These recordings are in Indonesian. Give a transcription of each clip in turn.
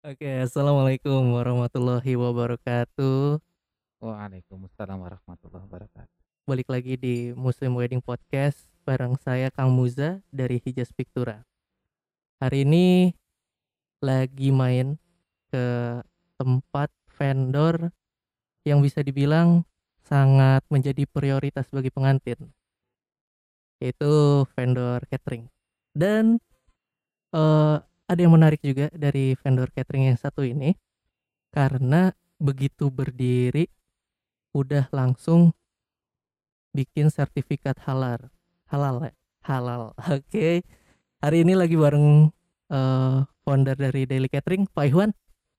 Oke, assalamualaikum warahmatullahi wabarakatuh. Waalaikumsalam warahmatullahi wabarakatuh. Balik lagi di Muslim Wedding Podcast bareng saya Kang Muza dari Hijaz Pictura. Hari ini lagi main ke tempat vendor yang bisa dibilang sangat menjadi prioritas bagi pengantin. Yaitu vendor catering. Dan eh, ada yang menarik juga dari vendor catering yang satu ini. Karena begitu berdiri udah langsung bikin sertifikat halal halal ya? Halal. Oke. Hari ini lagi bareng eh, founder dari Daily Catering Pak Iwan.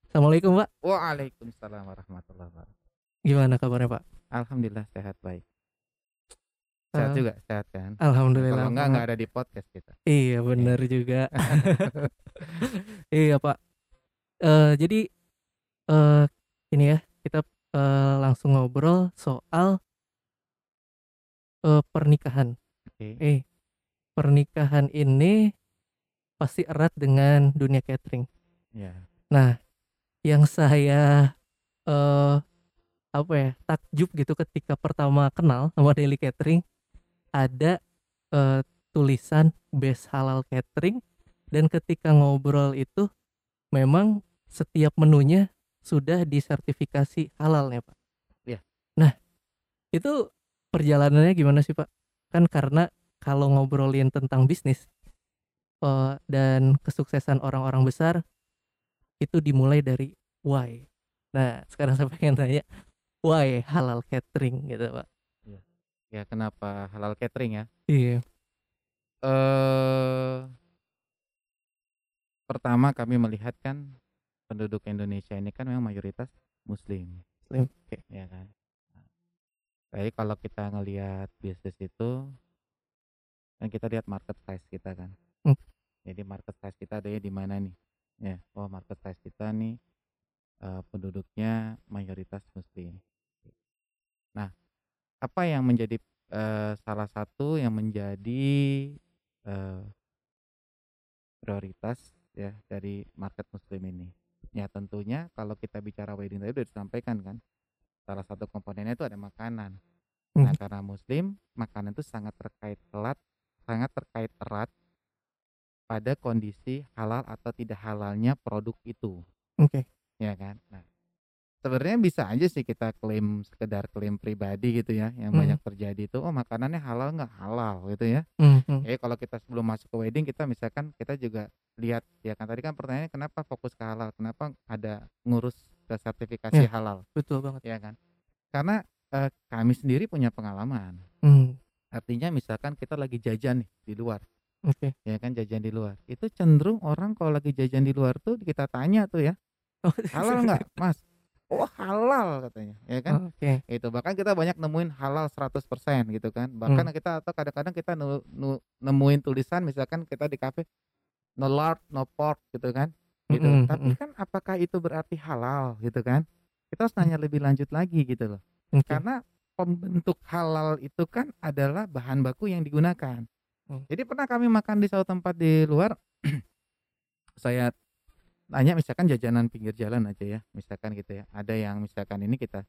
Assalamualaikum Pak. Waalaikumsalam warahmatullahi wabarakatuh. gimana kabarnya Pak? Alhamdulillah sehat baik. Sehat Eh, juga, sehat kan? Alhamdulillah Kalau enggak enggak ada di podcast kita. iya bener juga iya Pak Eh, jadi eh ini ya kita eh, langsung ngobrol soal eh, pernikahan Oke. eh pernikahan ini pasti erat dengan dunia catering. Ya. Nah, yang saya eh apa ya takjub gitu ketika pertama kenal sama Daily Catering ada eh, tulisan best halal catering dan ketika ngobrol itu memang setiap menunya sudah disertifikasi halal ya Pak. Iya. Nah, itu perjalanannya gimana sih Pak? Kan karena kalau ngobrolin tentang bisnis eh, dan kesuksesan orang-orang besar itu dimulai dari why. Nah, sekarang saya pengen tanya why halal catering gitu, Pak. Ya kenapa halal catering ya? Iya. Eh pertama kami melihat kan penduduk Indonesia ini kan memang mayoritas muslim. Muslim, oke. Ya kan? Jadi kalau kita ngelihat bisnis itu kan kita lihat market size kita kan. Hmm. Jadi market size kita adanya di mana nih? Ya, oh market size kita nih eh, penduduknya mayoritas muslim. Nah, apa yang menjadi eh, salah satu yang menjadi eh, prioritas ya dari market muslim ini? Ya tentunya kalau kita bicara wedding tadi udah disampaikan kan, salah satu komponennya itu ada makanan. Hmm. Nah karena muslim makanan itu sangat terkait erat, sangat terkait erat pada kondisi halal atau tidak halalnya produk itu Oke. ya kan nah sebenarnya bisa aja sih kita klaim sekedar klaim pribadi gitu ya yang Hmm. banyak terjadi itu oh makanannya halal nggak halal gitu ya Hmm, hmm. eh kalau kita sebelum masuk ke wedding kita misalkan kita juga lihat ya kan tadi kan pertanyaannya kenapa fokus ke halal kenapa ada ngurus ke sertifikasi Ya. halal Betul banget. ya kan karena eh, kami sendiri punya pengalaman Hmm. artinya misalkan kita lagi jajan nih di luar Oke. ya kan jajan di luar itu cenderung orang kalau lagi jajan di luar tuh kita tanya tuh ya Oh, halal nggak mas oh halal katanya ya kan Oke. itu bahkan kita banyak nemuin halal 100% gitu kan bahkan Hmm. kita atau kadang-kadang kita nu- nu- nemuin tulisan misalkan kita di kafe no lard no pork gitu kan gitu Mm-mm, tapi mm-mm. kan apakah itu berarti halal gitu kan kita harus nanya lebih lanjut lagi gitu loh Oke. karena pembentuk halal itu kan adalah bahan baku yang digunakan Hmm. jadi pernah kami makan di suatu tempat di luar saya tanya misalkan jajanan pinggir jalan aja ya misalkan gitu ya. Ada yang misalkan ini kita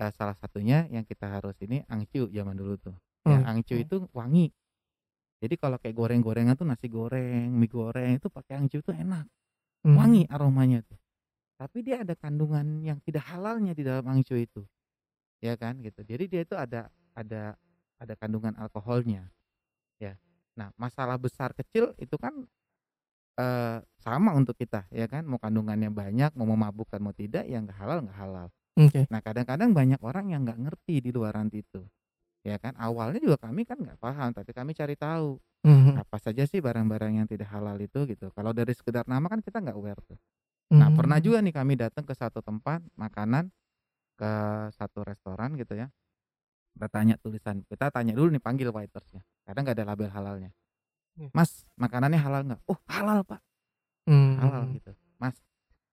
eh, salah satunya yang kita harus ini angcu zaman dulu tuh. Ya Hmm, angcu hmm. itu wangi. Jadi kalau kayak goreng-gorengan tuh nasi goreng mie goreng itu pakai angcu itu enak. Hmm. wangi aromanya tuh. Tapi dia ada kandungan yang tidak halalnya di dalam angcu itu. Ya kan gitu. Jadi dia itu ada ada ada kandungan alkoholnya. Ya. Nah masalah besar kecil itu kan eh, sama untuk kita ya kan mau kandungannya banyak mau memabukkan mau tidak yang nggak halal nggak halal Oke. nah kadang-kadang banyak orang yang nggak ngerti di luaran itu ya kan awalnya juga kami kan nggak paham tapi kami cari tahu Hmm, apa saja sih barang-barang yang tidak halal itu gitu kalau dari sekedar nama kan kita nggak aware tuh Nah, pernah hmm. juga nih kami datang ke satu tempat makanan ke satu restoran gitu ya. Kita tanya tulisan, kita tanya dulu nih panggil waitersnya. Kadang nggak ada label halalnya. Hmm. Mas, makanannya halal nggak? Oh, halal pak, Hmm, halal gitu. Mas,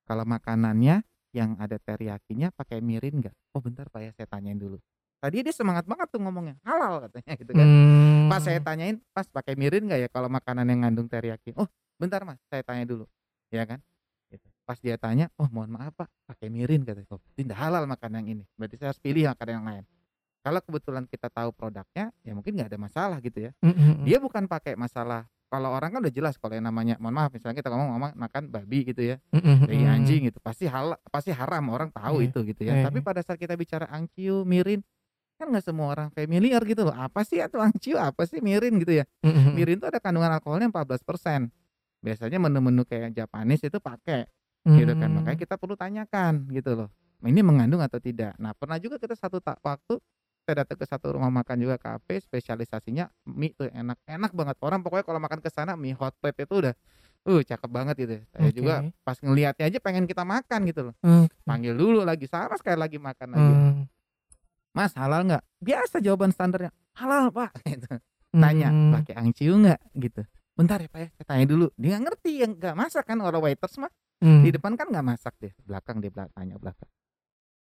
kalau makanannya yang ada teriyakinya pakai mirin nggak? Oh bentar pak ya, saya tanyain dulu. Tadi dia semangat banget tuh ngomongnya, halal katanya gitu kan. Hmm. Pas saya tanyain, pas pakai mirin nggak ya kalau makanan yang ngandung teriyaki? Oh bentar mas, saya tanya dulu, ya kan? Gitu. Pas dia tanya, "Oh, mohon maaf, Pak, pakai mirin," katanya. "Oh, berarti nggak halal makan yang ini, berarti saya harus pilih makanan yang lain." Kalau kebetulan kita tahu produknya, ya mungkin nggak ada masalah gitu ya. Mhm mhm. Dia bukan pakai masalah kalau orang kan udah jelas kalau yang namanya mohon maaf misalnya kita ngomong ngomong makan babi gitu ya, Mhm mhm. anjing gitu, pasti hal pasti haram, orang tahu Iya, itu gitu ya. iya Tapi iya. pada saat kita bicara angciu, mirin, kan nggak semua orang familiar gitu loh. Apa sih itu angciu, apa sih mirin gitu ya. Mhm mhm. Mirin itu ada kandungan alkoholnya 14%. Biasanya menu-menu kayak Japanese itu pakai gitu kan. Makanya kita perlu tanyakan gitu loh. Ini mengandung atau tidak. Nah, pernah juga kita satu ta waktu kita datang ke satu rumah makan juga kafe spesialisasinya mie tuh enak enak banget. Orang pokoknya kalau makan ke sana mie hot plate itu udah, uh, cakep banget gitu ya. Saya juga Oke. pas ngelihatnya aja pengen kita makan gitu loh. Oke. Panggil dulu lagi, sama sekali lagi makan lagi. Mmm. "Mas, halal nggak?" Biasa jawaban standarnya, "Halal, Pak," gitu. Tanya, Mmm. "Pakai angciu nggak?" Gitu. "Bentar ya, Pak, ya, saya tanya dulu." Dia nggak ngerti, yang nggak masak kan kalau waiters mah. Di Mmm. depan kan nggak masak dia, belakang dia tanya belakang.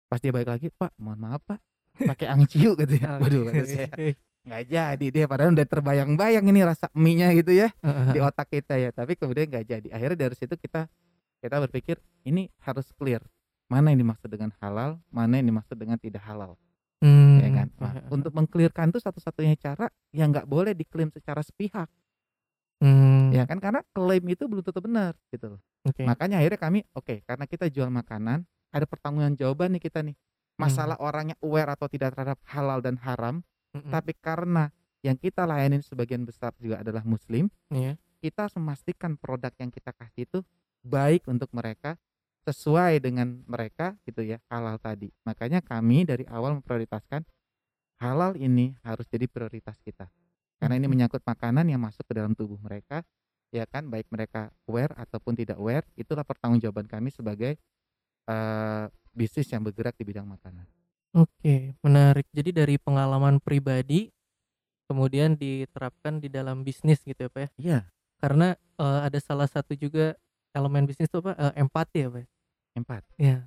Pas dia balik lagi, "Pak, mohon maaf, Pak, pakai angciu," gitu ya. Waduh, kata saya, Oke. nggak jadi dia padahal udah terbayang-bayang ini rasa mie-nya gitu ya di otak kita ya, tapi kemudian nggak jadi. Akhirnya dari situ kita kita berpikir ini harus clear, mana yang dimaksud dengan halal, mana yang dimaksud dengan tidak halal, ya Mmm. kan. Nah, untuk meng-clear-kan tuh satu-satunya cara yang nggak boleh diklaim secara sepihak, Mmm. ya kan, karena klaim itu belum tentu benar gitu loh. Oke. Makanya akhirnya kami, oke karena kita jual makanan, ada pertanggungjawaban nih kita nih. Masalah Mmm. orangnya aware atau tidak terhadap halal dan haram, Mhm. tapi karena yang kita layanin sebagian besar juga adalah muslim, Iya. kita harus memastikan produk yang kita kasih itu baik untuk mereka, sesuai dengan mereka gitu ya, halal tadi. Makanya kami dari awal memprioritaskan halal ini harus jadi prioritas kita. Karena ini menyangkut makanan yang masuk ke dalam tubuh mereka, ya kan, baik mereka aware ataupun tidak aware, itulah pertanggungjawaban kami sebagai, eee, bisnis yang bergerak di bidang makanan. Oke, menarik. Jadi dari pengalaman pribadi, kemudian diterapkan di dalam bisnis gitu ya, Pak, ya? Iya. Karena, eee, ada salah satu juga elemen bisnis itu apa, eee, empati ya, Pak, ya? Empat. Iya.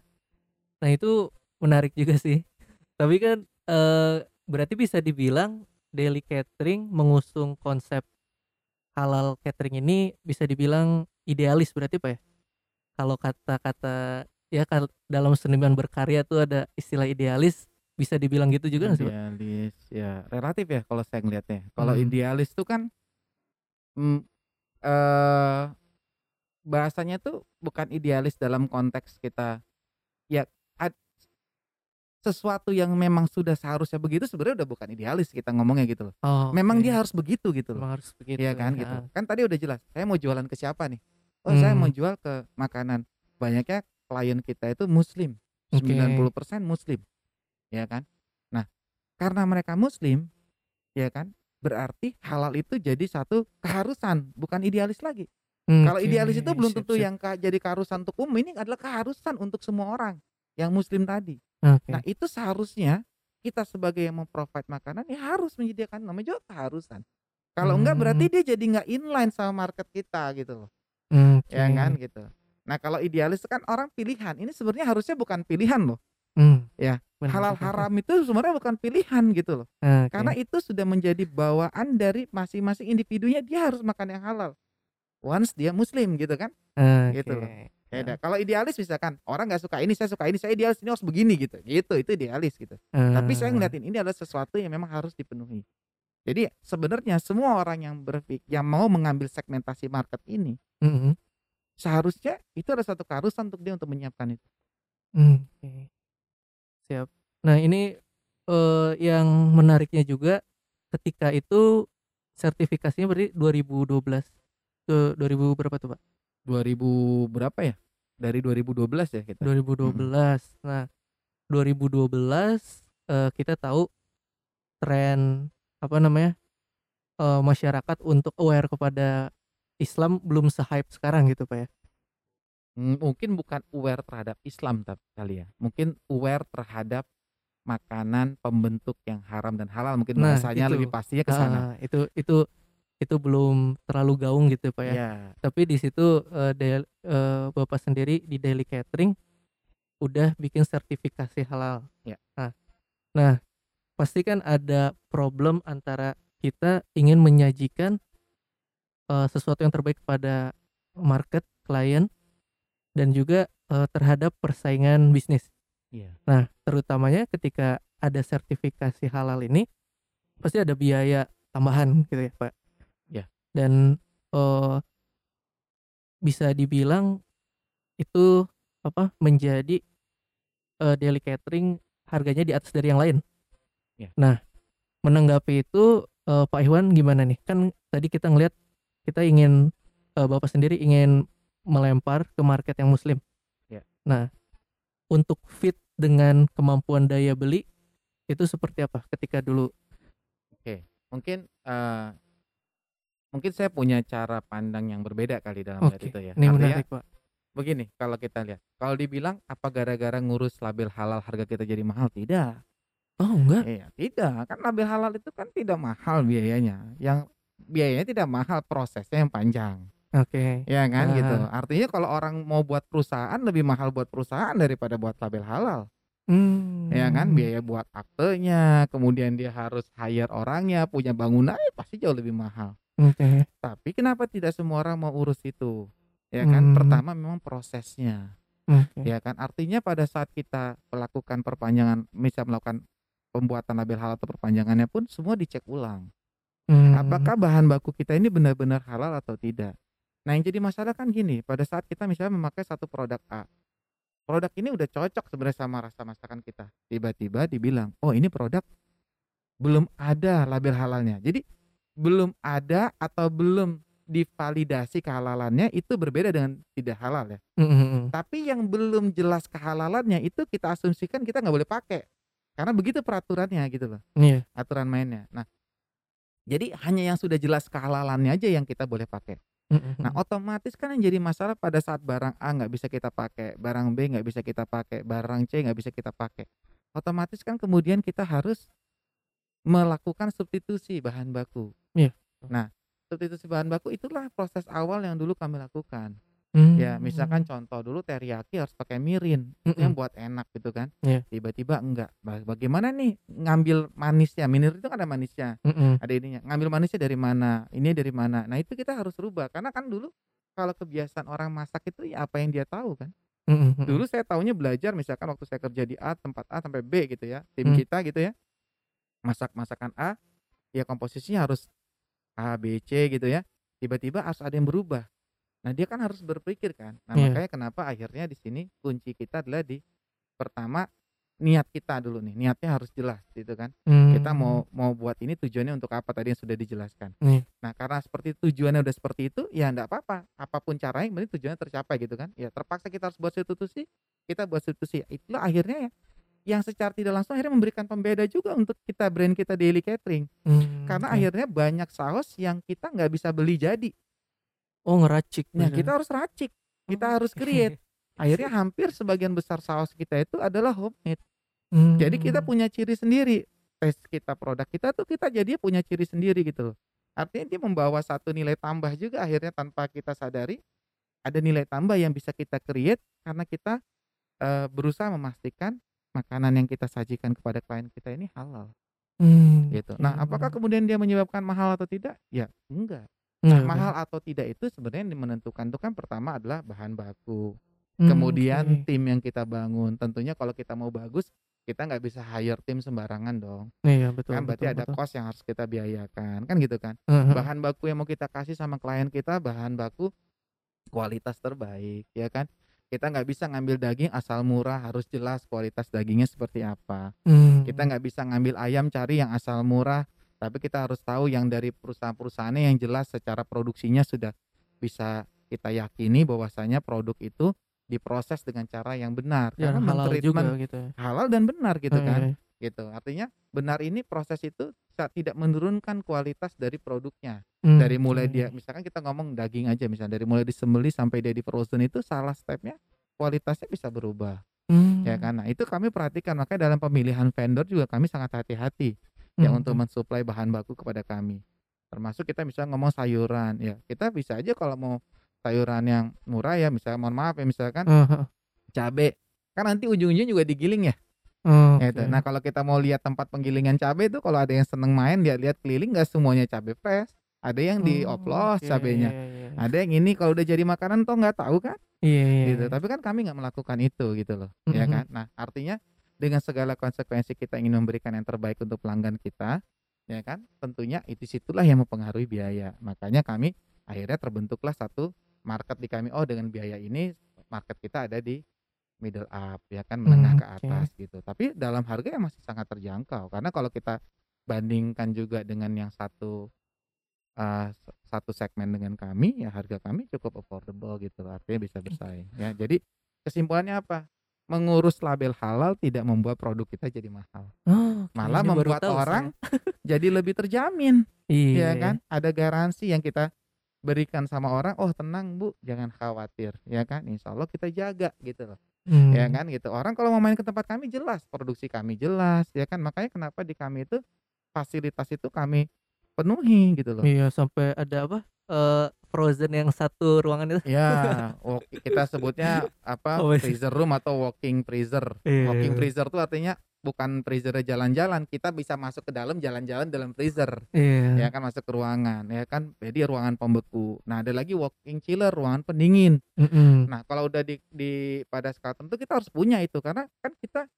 Nah itu menarik juga sih. Tapi kan, eee, berarti bisa dibilang Daily Catering mengusung konsep halal catering ini bisa dibilang idealis berarti, Pak, ya? Kalau kata-kata ya kal dalam seniman berkarya tuh ada istilah idealis, bisa dibilang gitu juga nggak sih? Idealis, ya relatif ya kalau saya ngelihatnya. Kalau Mmm. idealis tuh kan, mmm, eee, bahasanya tuh bukan idealis dalam konteks kita ya ad sesuatu yang memang sudah seharusnya begitu sebenarnya udah bukan idealis kita ngomongnya gitu loh. Oh, Memang oke. dia harus begitu gitu loh. Memang harus begitu, Iya kan gitu. heeh. Kan tadi udah jelas, saya mau jualan ke siapa nih? Oh, saya mau Mmm. jual ke makanan. Banyaknya klien kita itu muslim, Oke. 90% muslim, ya kan. Nah, karena mereka muslim, ya kan, berarti halal itu jadi satu keharusan, bukan idealis lagi. Kalau Oke, idealis itu belum tentu yang jadi keharusan untuk umum, ini adalah keharusan untuk semua orang yang muslim tadi. Oke. Nah, itu seharusnya kita sebagai yang mem-provide makanan ya harus menyediakan namanya juga keharusan. Kalau enggak berarti Mmm. dia jadi nggak inline sama market kita gitu loh. Oke. Ya kan gitu. Nah, kalau idealis kan orang pilihan. Ini sebenarnya harusnya bukan pilihan loh. Mmm. Ya, Benar halal benar. haram itu sebenarnya bukan pilihan gitu loh. Karena Oke. itu sudah menjadi bawaan dari masing-masing individunya dia harus makan yang halal. Once dia muslim gitu kan. Gitu loh. Beda. Heeh. Kalau idealis misalkan orang nggak suka ini, saya suka ini, saya idealis ini harus begini gitu. Gitu, itu idealis gitu. Tapi saya Ah. ngeliatin ini adalah sesuatu yang memang harus dipenuhi. Jadi sebenarnya semua orang yang berpik yang mau mengambil segmentasi market ini, Mhm. Seharusnya itu ada satu keharusan untuk dia untuk menyiapkan itu. Oke. Siap. Nah ini, eee, yang menariknya juga ketika itu sertifikasinya berarti 2012 ke 2000 berapa tuh, Pak? 2000 berapa ya? Dari 2012 ya kita? 2012. Mhm. Nah, 2012, eee, kita tahu tren apa namanya, eee, masyarakat untuk aware kepada Islam belum se-hype sekarang gitu, Pak, ya? Mungkin bukan aware terhadap Islam tap kali ya. Mungkin aware terhadap makanan pembentuk yang haram dan halal mungkin Nah bahasanya itu. lebih pastinya ke sana. Heeh, itu itu itu belum terlalu gaung gitu, Pak, ya? Iya. Tapi di situ, eee, del eee, Bapak sendiri di Daily Catering udah bikin sertifikasi halal. Ya. Nah nah, pasti kan ada problem antara kita ingin menyajikan, eee, sesuatu yang terbaik kepada market, klien, dan juga eh, terhadap persaingan bisnis. Iya. Nah, terutamanya ketika ada sertifikasi halal ini pasti ada biaya tambahan gitu ya, Pak. Iya. Dan eh, bisa dibilang itu apa menjadi eh, daily catering harganya di atas dari yang lain. Iya. Nah, menanggapi itu eh, Pak Iwan gimana nih? Kan tadi kita ngelihat kita ingin eh, Bapak sendiri ingin melempar ke market yang muslim. Iya. Nah, untuk fit dengan kemampuan daya beli itu seperti apa ketika dulu? Mungkin eh, mungkin saya punya cara pandang yang berbeda kali dalam Oke, itu ya. Ini Artinya menarik, Pak. begini, kalau kita lihat, kalau dibilang apa gara-gara ngurus label halal harga kita jadi mahal? Tidak. Oh, enggak. Iya, tidak. Kan label halal itu kan tidak mahal biayanya. Yang biayanya tidak mahal, prosesnya yang panjang. Oke. Ya kan gitu. Ah. Artinya kalau orang mau buat perusahaan lebih mahal buat perusahaan daripada buat label halal. Hmm. Ya kan biaya buat aktenya, kemudian dia harus hire orangnya, punya bangunan ya pasti jauh lebih mahal. Oke. Tapi kenapa tidak semua orang mau urus itu? Ya kan Hmm. pertama memang prosesnya. Oke. Ya kan artinya pada saat kita melakukan perpanjangan, misal melakukan pembuatan label halal atau perpanjangannya pun semua dicek ulang. Hmm. Apakah bahan baku kita ini benar-benar halal atau tidak? Nah, yang jadi masalah kan gini, pada saat kita misalnya memakai satu produk A. Produk ini udah cocok sebenarnya sama rasa masakan kita. Tiba-tiba dibilang, "Oh, ini produk belum ada label halalnya." Jadi belum ada atau belum divalidasi kehalalannya itu berbeda dengan tidak halal ya. Hmm, hmm, hmm. Tapi yang belum jelas kehalalannya itu kita asumsikan kita nggak boleh pakai. Karena begitu peraturannya gitu loh Iya. aturan mainnya. Nah, jadi hanya yang sudah jelas kehalalannya aja yang kita boleh pakai. Nah, otomatis kan yang jadi masalah pada saat barang A nggak bisa kita pakai, barang B nggak bisa kita pakai, barang C nggak bisa kita pakai. Otomatis kan kemudian kita harus melakukan substitusi bahan baku. Iya. Nah, substitusi bahan baku itulah proses awal yang dulu kami lakukan. Hmm. Ya, misalkan contoh dulu teriyaki harus pakai mirin, itu yang buat enak gitu kan. Iya. Tiba-tiba enggak. Ba- Bagaimana nih ngambil manisnya? Mirin itu kan ada manisnya, Hmm, hmm. ada ininya. Ngambil manisnya dari mana? Ini dari mana? Nah, itu kita harus rubah karena kan dulu kalau kebiasaan orang masak itu ya apa yang dia tahu kan. Hmm, hmm, hmm. Dulu saya tahunya belajar misalkan waktu saya kerja di A, tempat A sampai B gitu ya. Tim Hmm. kita gitu ya. Masak masakan A, ya komposisinya harus A, B, C gitu ya. Tiba-tiba harus ada yang berubah. Nah, dia kan harus berpikir kan. Nah, Iya. makanya kenapa akhirnya di sini kunci kita adalah di pertama niat kita dulu nih. Niatnya harus jelas gitu kan. Kita Hmm. mau mau buat ini tujuannya untuk apa tadi yang sudah dijelaskan. Iya. Nah, karena seperti tujuannya udah seperti itu, ya enggak apa-apa. Apa pun caranya penting tujuannya tercapai gitu kan. Ya terpaksa kita harus buat substitusi, kita buat substitusi. Itulah akhirnya ya yang secara tidak langsung akhirnya memberikan pembeda juga untuk kita brand kita daily catering. Hmm, Karena oke. akhirnya banyak saus yang kita nggak bisa beli jadi. Oh, ngeracik. Nah, kita harus racik, kita Oh, harus create. Akhirnya hampir sebagian besar saus kita itu adalah homemade. Hmm. Jadi kita punya ciri sendiri. Tes kita produk kita tuh kita jadi punya ciri sendiri gitu loh. Artinya dia membawa satu nilai tambah juga akhirnya tanpa kita sadari ada nilai tambah yang bisa kita create karena kita eh, berusaha memastikan makanan yang kita sajikan kepada klien kita ini halal Hmm, gitu. Nah, apakah kemudian dia menyebabkan mahal atau tidak? Ya, enggak. Nah, Mahal atau tidak itu sebenarnya yang menentukan itu kan pertama adalah bahan baku. Hmm, Kemudian oke. tim yang kita bangun. Tentunya kalau kita mau bagus, kita nggak bisa hire tim sembarangan dong. Iya, betul. kan berarti betul, ada betul. cost yang harus kita biayakan, kan gitu kan. Heeh. Bahan baku yang mau kita kasih sama klien kita bahan baku kualitas terbaik, ya kan. Kita nggak bisa ngambil daging asal murah, harus jelas kualitas dagingnya seperti apa. Hmm. Kita nggak bisa ngambil ayam cari yang asal murah, tapi kita harus tahu yang dari perusahaan-perusahaannya yang jelas secara produksinya sudah bisa kita yakini bahwasanya produk itu diproses dengan cara yang benar Ya, karena halal juga gitu ya. halal dan benar gitu Oh, kan iya, iya. gitu artinya benar ini proses itu tidak menurunkan kualitas dari produknya Hmm, dari mulai oke. dia misalkan kita ngomong daging aja misalnya dari mulai disembelih sampai dia di frozen itu salah stepnya kualitasnya bisa berubah Hmm. ya kan nah itu kami perhatikan makanya dalam pemilihan vendor juga kami sangat hati-hati ya Hmm, untuk hmm. mensuplai bahan baku kepada kami termasuk kita bisa ngomong sayuran ya kita bisa aja kalau mau sayuran yang murah ya misalnya mohon maaf ya misalkan Heeh. cabe kan nanti ujung-ujungnya juga digiling ya Oh, Gitu. oke. Nah kalau kita mau lihat tempat penggilingan cabai itu kalau ada yang seneng main dia lihat keliling nggak semuanya cabai fresh, ada yang dioplos oke, cabenya, iya, iya, iya. ada yang ini kalau udah jadi makanan toh nggak tahu kan, Iya, iya, gitu. iya. Tapi kan kami nggak melakukan itu gitu loh, ya Mhm. kan. Nah artinya dengan segala konsekuensi kita ingin memberikan yang terbaik untuk pelanggan kita, ya kan. Tentunya itu situlah yang mempengaruhi biaya. Makanya kami akhirnya terbentuklah satu market di kami. Oh dengan biaya ini market kita ada di middle up ya kan menengah Hmm, ke atas gitu. Tapi dalam harga yang masih sangat terjangkau karena kalau kita bandingkan juga dengan yang satu s- satu segmen dengan kami ya harga kami cukup affordable gitu artinya bisa bersaing ya. Jadi kesimpulannya apa? Mengurus label halal tidak membuat produk kita jadi mahal. Oh, Malah membuat tahu orang saya. jadi lebih terjamin Iya, ya kan? Ada garansi yang kita berikan sama orang, oh tenang Bu, jangan khawatir ya kan? Insya Allah kita jaga gitu loh ya Hmm. kan gitu orang kalau mau main ke tempat kami jelas produksi kami jelas ya kan makanya kenapa di kami itu fasilitas itu kami penuhi gitu loh Iya, sampai ada apa? eh frozen yang satu ruangan itu. ya kita sebutnya apa Oh, iya. freezer room atau walking freezer Iya, walking iya. freezer tuh artinya bukan freezer jalan-jalan kita bisa masuk ke dalam jalan-jalan dalam freezer Iya. ya kan masuk ke ruangan ya kan jadi ruangan pembeku nah ada lagi walking chiller ruangan pendingin Mm-mm. Nah, kalau udah di, di pada skala tertentu kita harus punya itu karena kan kita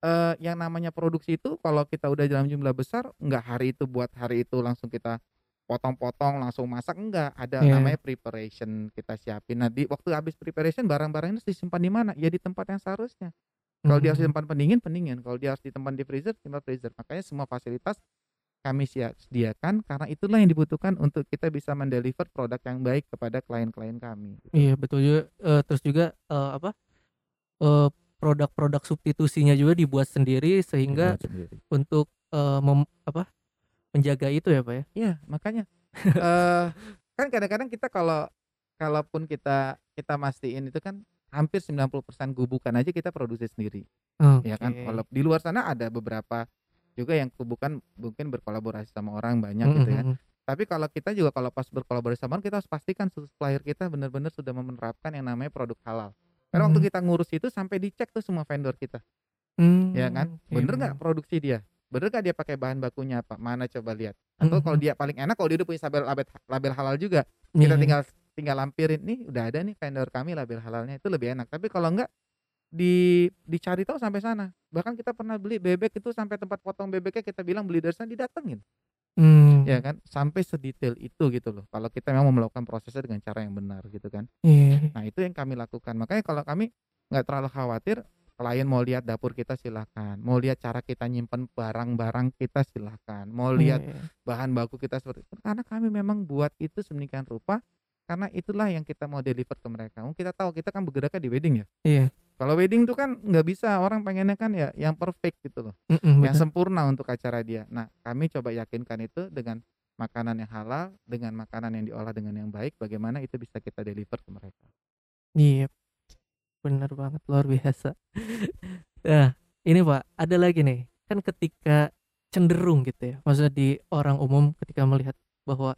eh, yang namanya produksi itu kalau kita udah dalam jumlah besar nggak hari itu buat hari itu langsung kita potong-potong langsung masak enggak ada Iya. namanya preparation kita siapin. Nah, di waktu habis preparation barang-barang ini disimpan di mana? Ya di tempat yang seharusnya. Kalau dia harus Mhm. disimpan pendingin, pendingin. Kalau dia harus disimpan di freezer, simpan freezer. Makanya semua fasilitas kami sia- sediakan karena itulah yang dibutuhkan untuk kita bisa mendeliver produk yang baik kepada klien-klien kami. gitu. Iya, betul juga. Eh, terus juga eh, apa? eh, produk-produk substitusinya juga dibuat sendiri sehingga Dibuat sendiri. untuk eh, mem- apa? Menjaga itu ya, Pak ya. Iya, makanya eh kan kadang-kadang kita kalau kalaupun kita kita mastiin itu kan hampir 90% gubukan aja kita produksi sendiri, ya kan. Kalau di luar sana ada beberapa juga yang gubukan mungkin berkolaborasi sama orang banyak gitu ya. Mm-mm. Tapi kalau kita juga kalau pas berkolaborasi sama orang kita harus pastikan supplier kita benar-benar sudah menerapkan yang namanya produk halal. Karena waktu Mhm. kita ngurus itu sampai dicek tuh semua vendor kita, Hmm, ya kan. Bener nggak bener. produksi dia? Bener nggak dia pakai bahan bakunya apa? Mana coba lihat. Atau kalau Mhm. dia paling enak kalau dia udah punya label label, label halal juga, kita Iya. tinggal tinggal lampirin nih udah ada nih vendor kami label halalnya itu lebih enak. Tapi kalau enggak di dicari tahu sampai sana. Bahkan kita pernah beli bebek itu sampai tempat potong bebeknya kita bilang beli dari sana didatengin. Hmm, Ya kan? Sampai sedetail itu gitu loh. Kalau kita memang mau melakukan prosesnya dengan cara yang benar gitu kan. iya. Nah, itu yang kami lakukan. Makanya kalau kami nggak terlalu khawatir klien mau lihat dapur kita silahkan mau lihat cara kita nyimpen barang-barang kita silahkan mau lihat Iya. bahan baku kita seperti itu karena kami memang buat itu sedemikian rupa karena itulah yang kita mau deliver ke mereka. Oh, kita tahu kita kan bergeraknya di wedding ya. Iya. Kalau wedding tuh kan nggak bisa orang pengennya kan ya yang perfect gitu loh, Mm-mm, yang betul. sempurna untuk acara dia. Nah kami coba yakinkan itu dengan makanan yang halal, dengan makanan yang diolah dengan yang baik, bagaimana itu bisa kita deliver ke mereka. Iya. Bener banget luar biasa. Nah, ini Pak, ada lagi nih. Kan ketika cenderung gitu ya. Maksudnya di orang umum ketika melihat bahwa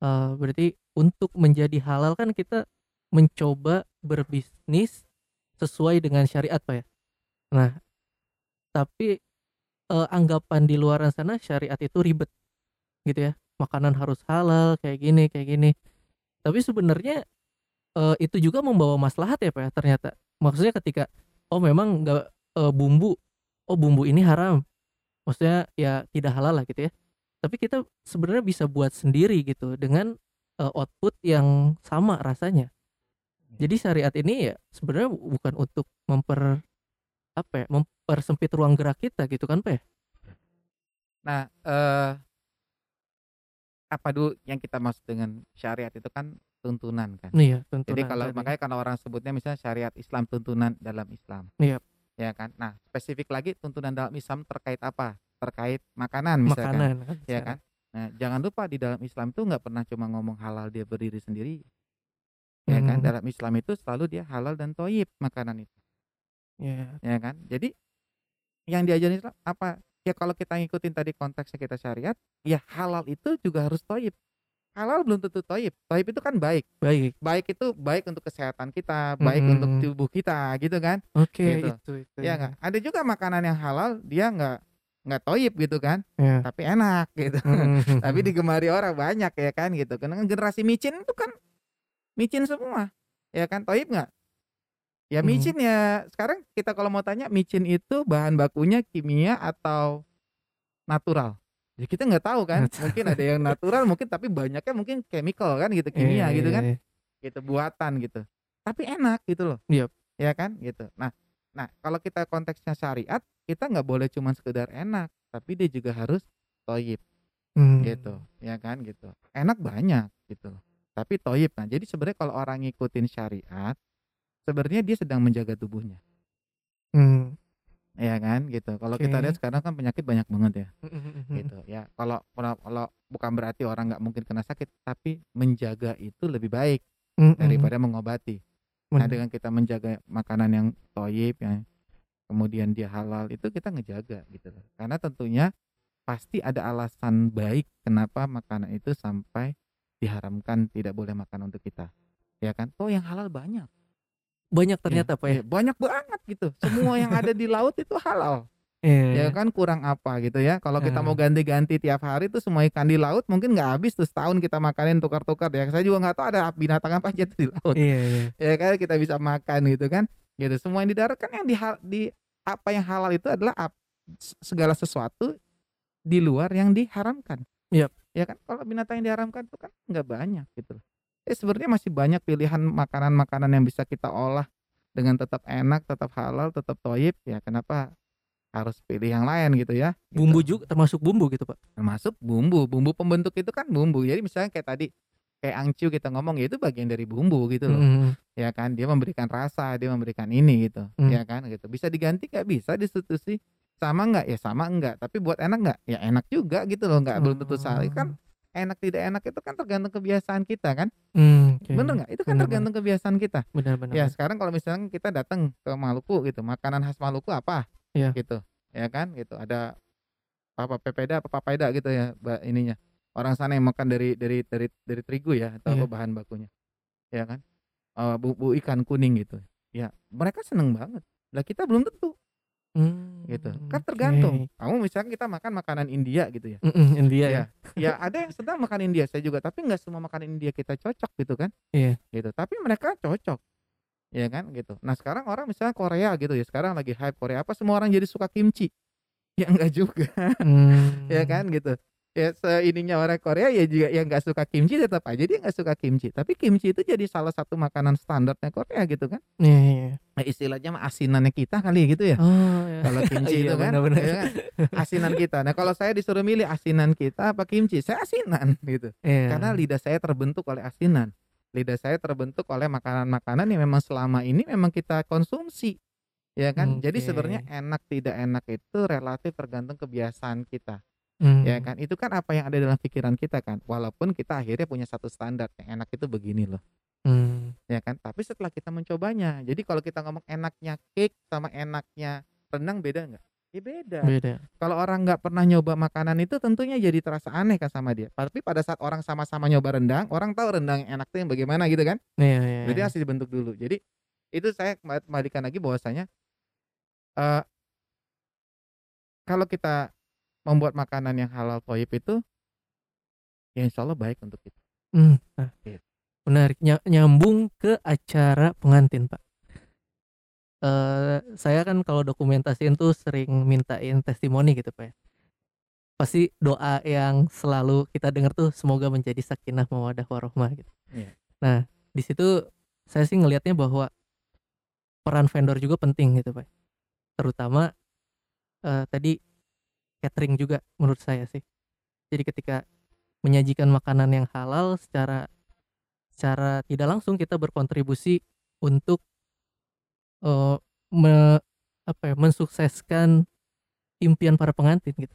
eh berarti untuk menjadi halal kan kita mencoba berbisnis sesuai dengan syariat Pak ya. Nah, tapi eh, anggapan di luar sana syariat itu ribet gitu ya. Makanan harus halal kayak gini kayak gini. Tapi sebenarnya eh, itu juga membawa maslahat ya Pak ya ternyata. Maksudnya ketika oh memang nggak eh, bumbu, oh bumbu ini haram. Maksudnya ya tidak halal lah gitu ya. Tapi kita sebenarnya bisa buat sendiri gitu dengan eh, output yang sama rasanya. Jadi syariat ini ya sebenarnya bukan untuk memper apa ya, mempersempit ruang gerak kita gitu kan Pak ya? Nah, eh apa dulu yang kita maksud dengan syariat itu kan tuntunan kan. Iya, Jadi tuntunan kalau tadi. makanya kalau orang sebutnya misalnya syariat Islam tuntunan dalam Islam. Iya. Ya kan. Nah, spesifik lagi tuntunan dalam Islam terkait apa? Terkait makanan misalkan. makanan kan. Ya kan. Nah, jangan lupa di dalam Islam itu nggak pernah cuma ngomong halal dia berdiri sendiri. Ya kan. Hmm. Dalam Islam itu selalu dia halal dan toyib makanan itu. Iya. Ya kan. Jadi yang diajarin Islam apa? Ya kalau kita ngikutin tadi konteksnya kita syariat, ya halal itu juga harus toyib. Halal belum tentu toyib. Toyib itu kan baik. Baik. Baik itu baik untuk kesehatan kita, baik untuk Mm-mm. tubuh kita, gitu kan? Oke, Gitu. itu itu. Ya nggak. Ada juga makanan yang halal dia nggak nggak toyib gitu kan Iya. tapi enak gitu Mhm. tapi digemari orang banyak ya kan gitu karena generasi micin itu kan micin semua ya kan toyib nggak ya Mhm. micin ya sekarang kita kalau mau tanya micin itu bahan bakunya kimia atau natural ya kita nggak tahu kan mungkin ada yang natural mungkin tapi banyaknya mungkin chemical kan gitu kimia gitu iya, kan. iya. gitu buatan gitu. Tapi enak gitu loh. Yap. ya kan gitu. Nah nah kalau kita konteksnya syariat kita nggak boleh cuma sekedar enak tapi dia juga harus toyib. Hmm. gitu ya kan gitu. Enak banyak gitu loh. Tapi toyib. Nah jadi sebenarnya kalau orang ngikutin syariat sebenarnya dia sedang menjaga tubuhnya. Hmm. Ya kan gitu kalau kita Oke. lihat sekarang kan penyakit banyak banget ya gitu ya kalau kalau bukan berarti orang nggak mungkin kena sakit tapi menjaga itu lebih baik daripada mengobati Nah dengan kita menjaga makanan yang toyib yang kemudian dia halal itu kita ngejaga gitu loh. Karena tentunya pasti ada alasan baik kenapa makanan itu sampai diharamkan tidak boleh makan untuk kita. Ya kan? Toh yang halal banyak. Banyak ternyata pak ya Iya, banyak banget gitu. Semua yang ada di laut itu halal. Iya. Ya kan kurang apa gitu ya. Kalau kita Hmm. mau ganti-ganti tiap hari tuh semua ikan di laut mungkin nggak habis tuh setahun kita makanin tukar-tukar ya. Saya juga nggak tahu ada binatang apa aja tuh di laut iya iya ya kan kita bisa makan gitu kan gitu semua yang di darat kan yang di, di apa yang halal itu adalah ap- segala sesuatu di luar yang diharamkan Yap. ya kan kalau binatang yang diharamkan itu kan nggak banyak gitu eh sebenarnya masih banyak pilihan makanan-makanan yang bisa kita olah dengan tetap enak tetap halal tetap toyib ya kenapa harus pilih yang lain gitu ya Gitu. bumbu juga termasuk bumbu gitu pak? Termasuk bumbu bumbu pembentuk itu kan bumbu. Jadi misalnya kayak tadi kayak angcu kita ngomong ya itu bagian dari bumbu gitu loh. Mhm. ya kan dia memberikan rasa dia memberikan ini gitu Hmm. ya kan gitu. Bisa diganti nggak? Bisa disubstitusi sama nggak? Ya sama enggak tapi buat enak nggak? Ya enak juga gitu loh nggak belum tentu salah. Kan enak tidak enak itu kan tergantung kebiasaan kita kan? Hmm, oke. bener nggak? Itu kan Bener, tergantung kebiasaan kita. Benar-benar ya sekarang kalau misalnya kita datang ke Maluku gitu makanan khas Maluku apa? Iya. gitu ya kan? Gitu ada apa pepeda apa papeda gitu ya ininya. Orang sana yang makan dari dari dari dari terigu ya atau apa bahan bakunya. Ya kan? Eh, bumbu ikan kuning gitu. Ya mereka seneng banget. Lah kita belum tentu Hmm, gitu. kan tergantung. Kamu misalnya kita makan makanan India gitu ya. India ya. Iya. ya ada yang sedang makan India saya juga. Tapi nggak semua makanan India kita cocok gitu kan. Iya. gitu. Tapi mereka cocok. Ya kan? Gitu. Nah sekarang orang misalnya Korea gitu ya. Sekarang lagi hype Korea. Apa semua orang jadi suka kimchi? Ya enggak juga. Hmm. ya kan? Gitu ya seininya orang Korea ya juga yang nggak suka kimchi tetap aja dia nggak suka kimchi tapi kimchi itu jadi salah satu makanan standarnya Korea gitu kan Iya, iya. nah, istilahnya mah asinannya kita kali gitu ya Oh, ya. kalau kimchi Iya, itu kan, benar-benar. ya kan? asinan kita nah kalau saya disuruh milih asinan kita apa kimchi saya asinan gitu Iya. karena lidah saya terbentuk oleh asinan lidah saya terbentuk oleh makanan-makanan yang memang selama ini memang kita konsumsi ya kan jadi Oke. sebenarnya enak tidak enak itu relatif tergantung kebiasaan kita Hmm. ya kan itu kan apa yang ada dalam pikiran kita kan walaupun kita akhirnya punya satu standar yang enak itu begini loh Hmm. ya kan tapi setelah kita mencobanya jadi kalau kita ngomong enaknya cake sama enaknya rendang beda nggak ya beda Beda. kalau orang nggak pernah nyoba makanan itu tentunya jadi terasa aneh kan sama dia tapi pada saat orang sama-sama nyoba rendang orang tahu rendang yang enak tuh yang bagaimana gitu kan Iya, iya. jadi iya. harus dibentuk dulu jadi itu saya kembali- kembalikan lagi bahwasanya eh kalau kita membuat makanan yang halal toyib itu ya insya Allah baik untuk kita Hmm, nah, Gitu. menarik Ny- nyambung ke acara pengantin pak. Eh saya kan kalau dokumentasiin tuh sering mintain testimoni gitu pak. ya. Pasti doa yang selalu kita dengar tuh semoga menjadi sakinah mawadah warohmah gitu. Iya. Nah di situ saya sih ngelihatnya bahwa peran vendor juga penting gitu pak. Terutama eh, tadi catering juga menurut saya sih. Jadi ketika menyajikan makanan yang halal secara secara tidak langsung kita berkontribusi untuk eh, me- apa ya, mensukseskan impian para pengantin gitu.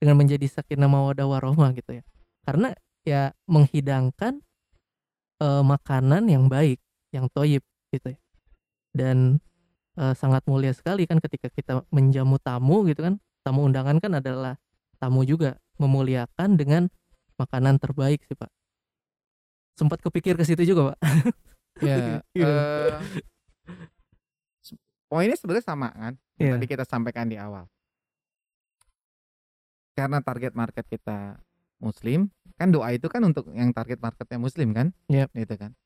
Dengan menjadi sakinah mawadah warohmah gitu ya. Karena ya menghidangkan eh, makanan yang baik yang toyib gitu ya. Dan eh, sangat mulia sekali kan ketika kita menjamu tamu gitu kan tamu undangan kan adalah tamu juga memuliakan dengan makanan terbaik sih pak sempat kepikir ke situ juga pak ya Iya. s- poinnya sebenarnya sama kan yang Iya. tadi kita sampaikan di awal karena target market kita muslim, kan doa itu kan untuk yang target marketnya muslim kan? Yap. Gitu kan.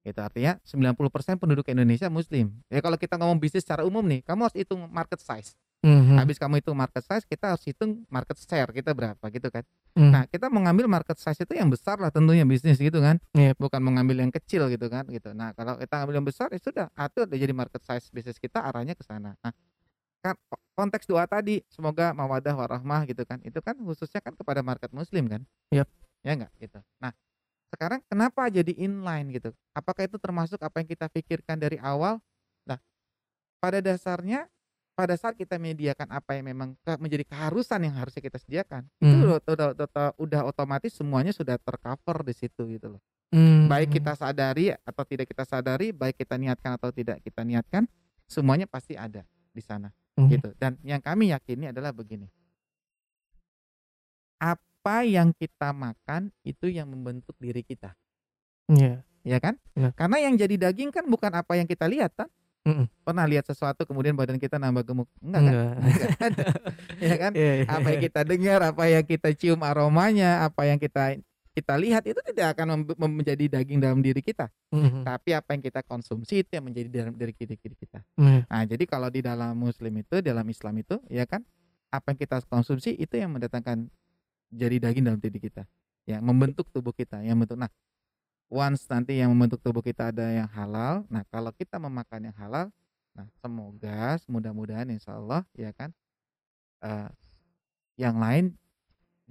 Itu artinya 90% penduduk Indonesia muslim. Ya kalau kita ngomong bisnis secara umum nih, kamu harus hitung market size. Mhm. Habis kamu hitung market size, kita harus hitung market share kita berapa gitu kan. Mhm. Nah, kita mau ngambil market size itu yang besar lah tentunya bisnis gitu kan. Yap. Bukan mau ngambil yang kecil gitu kan gitu. Nah, kalau kita ngambil yang besar ya sudah, atur udah jadi market size bisnis kita arahnya ke sana. Nah, kan ko- konteks doa tadi semoga mawadah warahmah gitu kan. Itu kan khususnya kan kepada market muslim kan. Yap. Ya enggak gitu. Nah, sekarang kenapa jadi inline gitu? Apakah itu termasuk apa yang kita pikirkan dari awal? Nah, pada dasarnya pada saat kita menyediakan apa yang memang menjadi keharusan yang harusnya kita sediakan, itu Hmm. udah, udah, udah- udah otomatis semuanya sudah tercover di situ gitu loh. Mhm. Baik kita sadari atau tidak kita sadari, baik kita niatkan atau tidak kita niatkan, semuanya pasti ada di sana Mhm. gitu. Dan yang kami yakini adalah begini. Apa yang kita makan itu yang membentuk diri kita, Iya. ya kan? Benar. Karena yang jadi daging kan bukan apa yang kita lihat kan? Mhm. Pernah lihat sesuatu kemudian badan kita nambah gemuk? Enggak kan? Enggak. Enggak ada. ya kan? Iya, iya. Apa yang kita dengar, apa yang kita cium aromanya, apa yang kita kita lihat itu tidak akan menjadi daging dalam diri kita. Mhm. Tapi apa yang kita konsumsi itu yang menjadi dalam diri kita. Iya. Nah, jadi kalau di dalam muslim itu, dalam Islam itu, ya kan, apa yang kita konsumsi itu yang mendatangkan jadi daging dalam diri kita. Yang membentuk tubuh kita, yang bentuk. Nah, once nanti yang membentuk tubuh kita ada yang halal. Nah, kalau kita memakan yang halal, nah semoga mudah-mudahan insya Allah ya kan eh, yang lain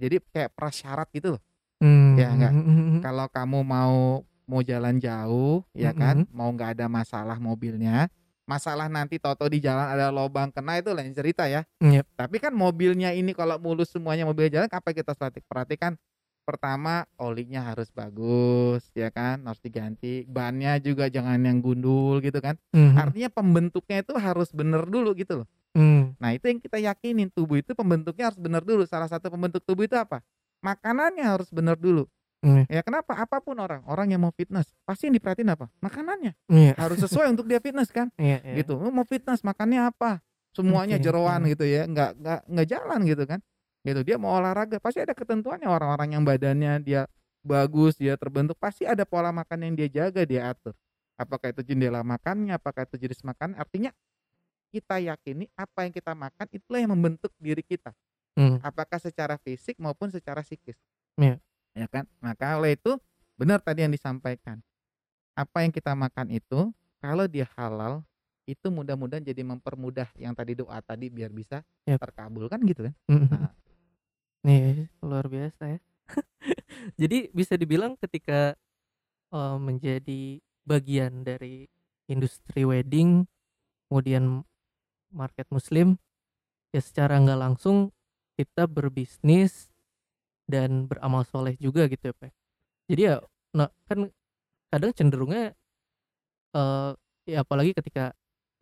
jadi kayak prasyarat gitu loh. Ya, enggak. Mhm. Kalau kamu mau mau jalan jauh, ya kan, Mhm. mau nggak ada masalah mobilnya, masalah nanti toto di jalan ada lobang kena itu lain cerita ya. Yap. Tapi kan mobilnya ini kalau mulus semuanya mobil jalan, apa kita perhati- perhatikan? Pertama, olinya harus bagus, ya kan, harus diganti. Bannya juga jangan yang gundul gitu kan. Mhm. Artinya pembentuknya itu harus bener dulu gitu loh. Mhm. Nah itu yang kita yakinin tubuh itu pembentuknya harus benar dulu. Salah satu pembentuk tubuh itu apa? Makanannya harus benar dulu. Iya. Ya kenapa? Apa pun orang, orang yang mau fitness pasti yang diperhatiin apa? Makanannya Iya. harus sesuai untuk dia fitness kan? Iya, iya. Gitu. Mau fitness makannya apa? Semuanya Oke, jeroan oke. gitu ya, nggak nggak nggak jalan gitu kan? Gitu. Dia mau olahraga pasti ada ketentuannya orang-orang yang badannya dia bagus, dia terbentuk pasti ada pola makan yang dia jaga, dia atur. Apakah itu jendela makannya, apakah itu jenis makan? Artinya kita yakini apa yang kita makan itulah yang membentuk diri kita Mhm. apakah secara fisik maupun secara psikis. Iya. Ya kan? Maka oleh itu benar tadi yang disampaikan. Apa yang kita makan itu kalau dia halal itu mudah-mudahan jadi mempermudah yang tadi doa tadi biar bisa Yap. terkabul kan gitu kan. Mhm. Nah. Nih, luar biasa ya. Jadi bisa dibilang ketika eh, menjadi bagian dari industri wedding, kemudian market muslim, ya secara nggak langsung kita berbisnis dan beramal soleh juga gitu ya Pak. Jadi ya, nah kan kadang cenderungnya eh ya apalagi ketika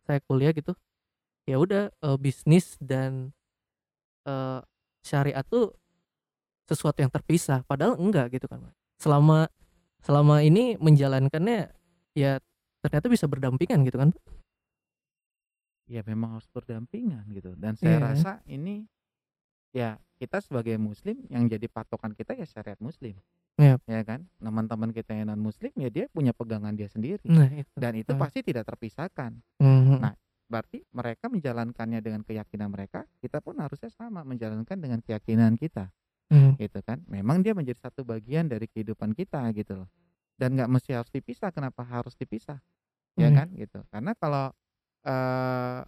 saya kuliah gitu, ya udah eh, bisnis dan eh, syariat tuh sesuatu yang terpisah padahal enggak gitu kan selama selama ini menjalankannya ya ternyata bisa berdampingan gitu kan. Ya memang harus berdampingan gitu. Dan saya Iya. rasa ini ya kita sebagai muslim yang jadi patokan kita ya syariat muslim. Yap. Ya kan? Teman-teman kita yang non muslim ya dia punya pegangan dia sendiri. nah itu Dan itu Hmm. pasti tidak terpisahkan. Mhm. Nah, berarti mereka menjalankannya dengan keyakinan mereka, kita pun harusnya sama menjalankan dengan keyakinan kita, Mhm. gitu kan? Memang dia menjadi satu bagian dari kehidupan kita gitu loh. Dan nggak mesti harus dipisah. Kenapa harus dipisah? Ya Mhm. kan, gitu. Karena kalau eh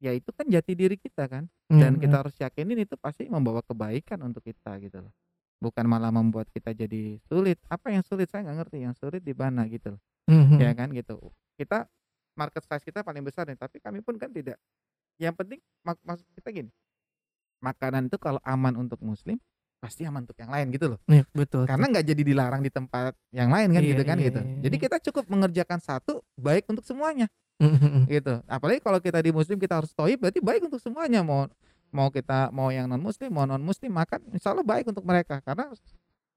ya itu kan jati diri kita kan, dan Mhm. kita harus yakinin itu pasti membawa kebaikan untuk kita gitu loh. Bukan malah membuat kita jadi sulit. Apa yang sulit saya nggak ngerti. Yang sulit di mana gitu loh. Mhm. Ya kan gitu. Kita market size kita paling besar nih, tapi kami pun kan tidak. Yang penting mak maksud kita gini. Makanan itu kalau aman untuk muslim, pasti aman untuk yang lain gitu loh. Iya, betul. Karena nggak jadi dilarang di tempat yang lain kan Iya, gitu kan iya, gitu. iya, Jadi iya. kita cukup mengerjakan satu baik untuk semuanya Mhm. gitu. Apalagi kalau kita di muslim kita harus toib berarti baik untuk semuanya mau mau kita mau yang non muslim mau non muslim makan insya Allah baik untuk mereka karena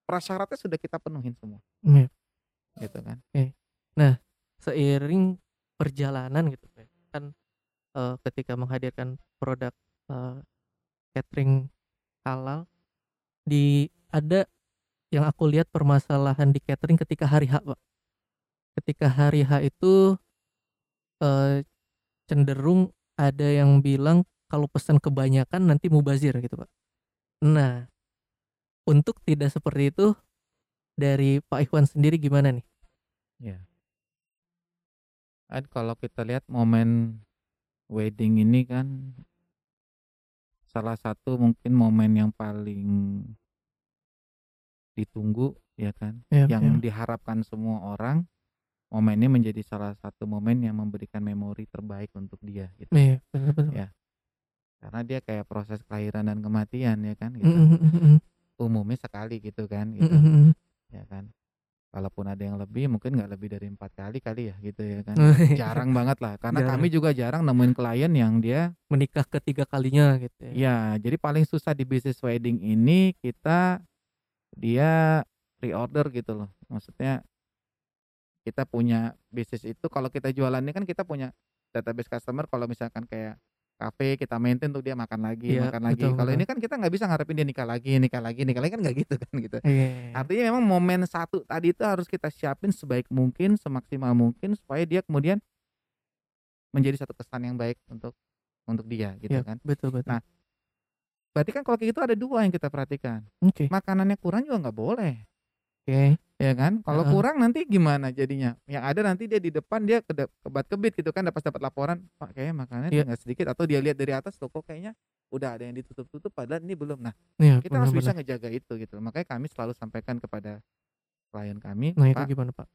prasyaratnya sudah kita penuhin semua Iya. gitu kan. Seiring perjalanan gitu kan eh, ketika menghadirkan produk eh, catering halal di ada yang aku lihat permasalahan di catering ketika hari H, Pak. Ketika hari H itu eh, cenderung ada yang bilang kalau pesan kebanyakan nanti mubazir gitu, Pak. Nah, untuk tidak seperti itu dari Pak Ikhwan sendiri gimana nih? Ya. Kan kalau kita lihat momen wedding ini kan salah satu mungkin momen yang paling ditunggu ya kan, Iya, yang iya. diharapkan semua orang. Momen ini menjadi salah satu momen yang memberikan memori terbaik untuk dia gitu. Iya, bener bener. Ya. Karena dia kayak proses kelahiran dan kematian ya kan gitu. Mhm mhm. Umumnya sekali gitu kan gitu. mhm. Ya kan. Kalaupun ada yang lebih mungkin nggak lebih dari empat kali kali ya gitu ya kan. Iya. Jarang banget lah karena Jarang. kami juga jarang nemuin klien yang dia Menikah ketiga kalinya gitu ya. ya jadi paling susah di bisnis wedding ini kita dia reorder gitu loh. Maksudnya kita punya bisnis itu kalau kita jualannya kan kita punya database customer kalau misalkan kayak kafe kita maintain tuh dia makan lagi, Iya, makan lagi. Kalau ini kan kita nggak bisa ngarepin dia nikah lagi, nikah lagi, nikah lagi kan nggak gitu kan gitu. Iya. Artinya memang momen satu tadi itu harus kita siapin sebaik mungkin, semaksimal mungkin supaya dia kemudian menjadi satu kesan yang baik untuk untuk dia gitu Iya, kan. betul betul. Nah, berarti kan kalau kayak gitu ada dua yang kita perhatikan. Oke. Makanannya kurang juga nggak boleh, Oke. Ya kan? Kalau Heeh. kurang nanti gimana jadinya? Yang ada nanti dia di depan dia kede- kebat-kebit gitu kan, pas dapat laporan, Pak kayaknya makanannya Iya. tinggal sedikit atau dia lihat dari atas tuh kok kayaknya udah ada yang ditutup-tutup padahal ini belum. Nah, Iya, kita harus bisa ngejaga itu gitu. Makanya kami selalu sampaikan kepada klien kami, Nah, itu Pak gimana, Pak?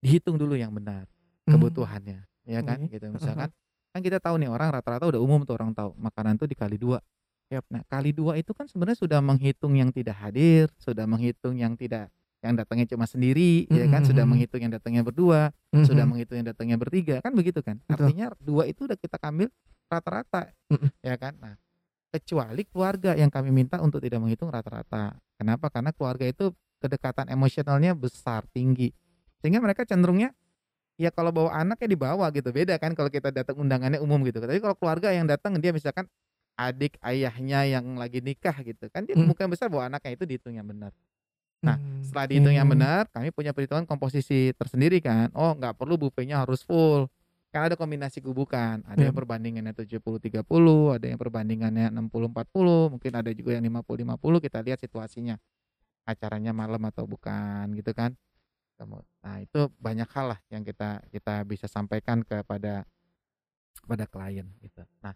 dihitung dulu yang benar Hmm. kebutuhannya, ya kan? Gitu. Misalkan kan kita tahu nih orang rata-rata udah umum tuh orang tahu makanan tuh dikali dua. Yap. Nah kali dua itu kan sebenarnya sudah menghitung yang tidak hadir, sudah menghitung yang tidak yang datangnya cuma sendiri, ya kan? Sudah menghitung yang datangnya berdua, sudah Mhm. menghitung yang datangnya bertiga, kan begitu kan? Betul. Artinya dua itu udah kita ambil rata-rata, Mhm. ya kan? Nah kecuali keluarga yang kami minta untuk tidak menghitung rata-rata. Kenapa? Karena keluarga itu kedekatan emosionalnya besar, tinggi, sehingga mereka cenderungnya ya kalau bawa anak ya dibawa gitu beda kan kalau kita datang undangannya umum gitu tapi kalau keluarga yang datang dia misalkan adik ayahnya yang lagi nikah gitu kan dia Hmm. kemungkinan besar bawa anaknya itu dihitung yang benar nah Hmm, setelah dihitung yang benar kami punya perhitungan komposisi tersendiri kan oh nggak perlu buffetnya harus full kan ada kombinasi gubukan ada Iya. yang perbandingannya 70 30 ada yang perbandingannya 60 40 mungkin ada juga yang 50 50 kita lihat situasinya acaranya malam atau bukan gitu kan Nah itu banyak hal lah yang kita kita bisa sampaikan kepada kepada klien gitu. Nah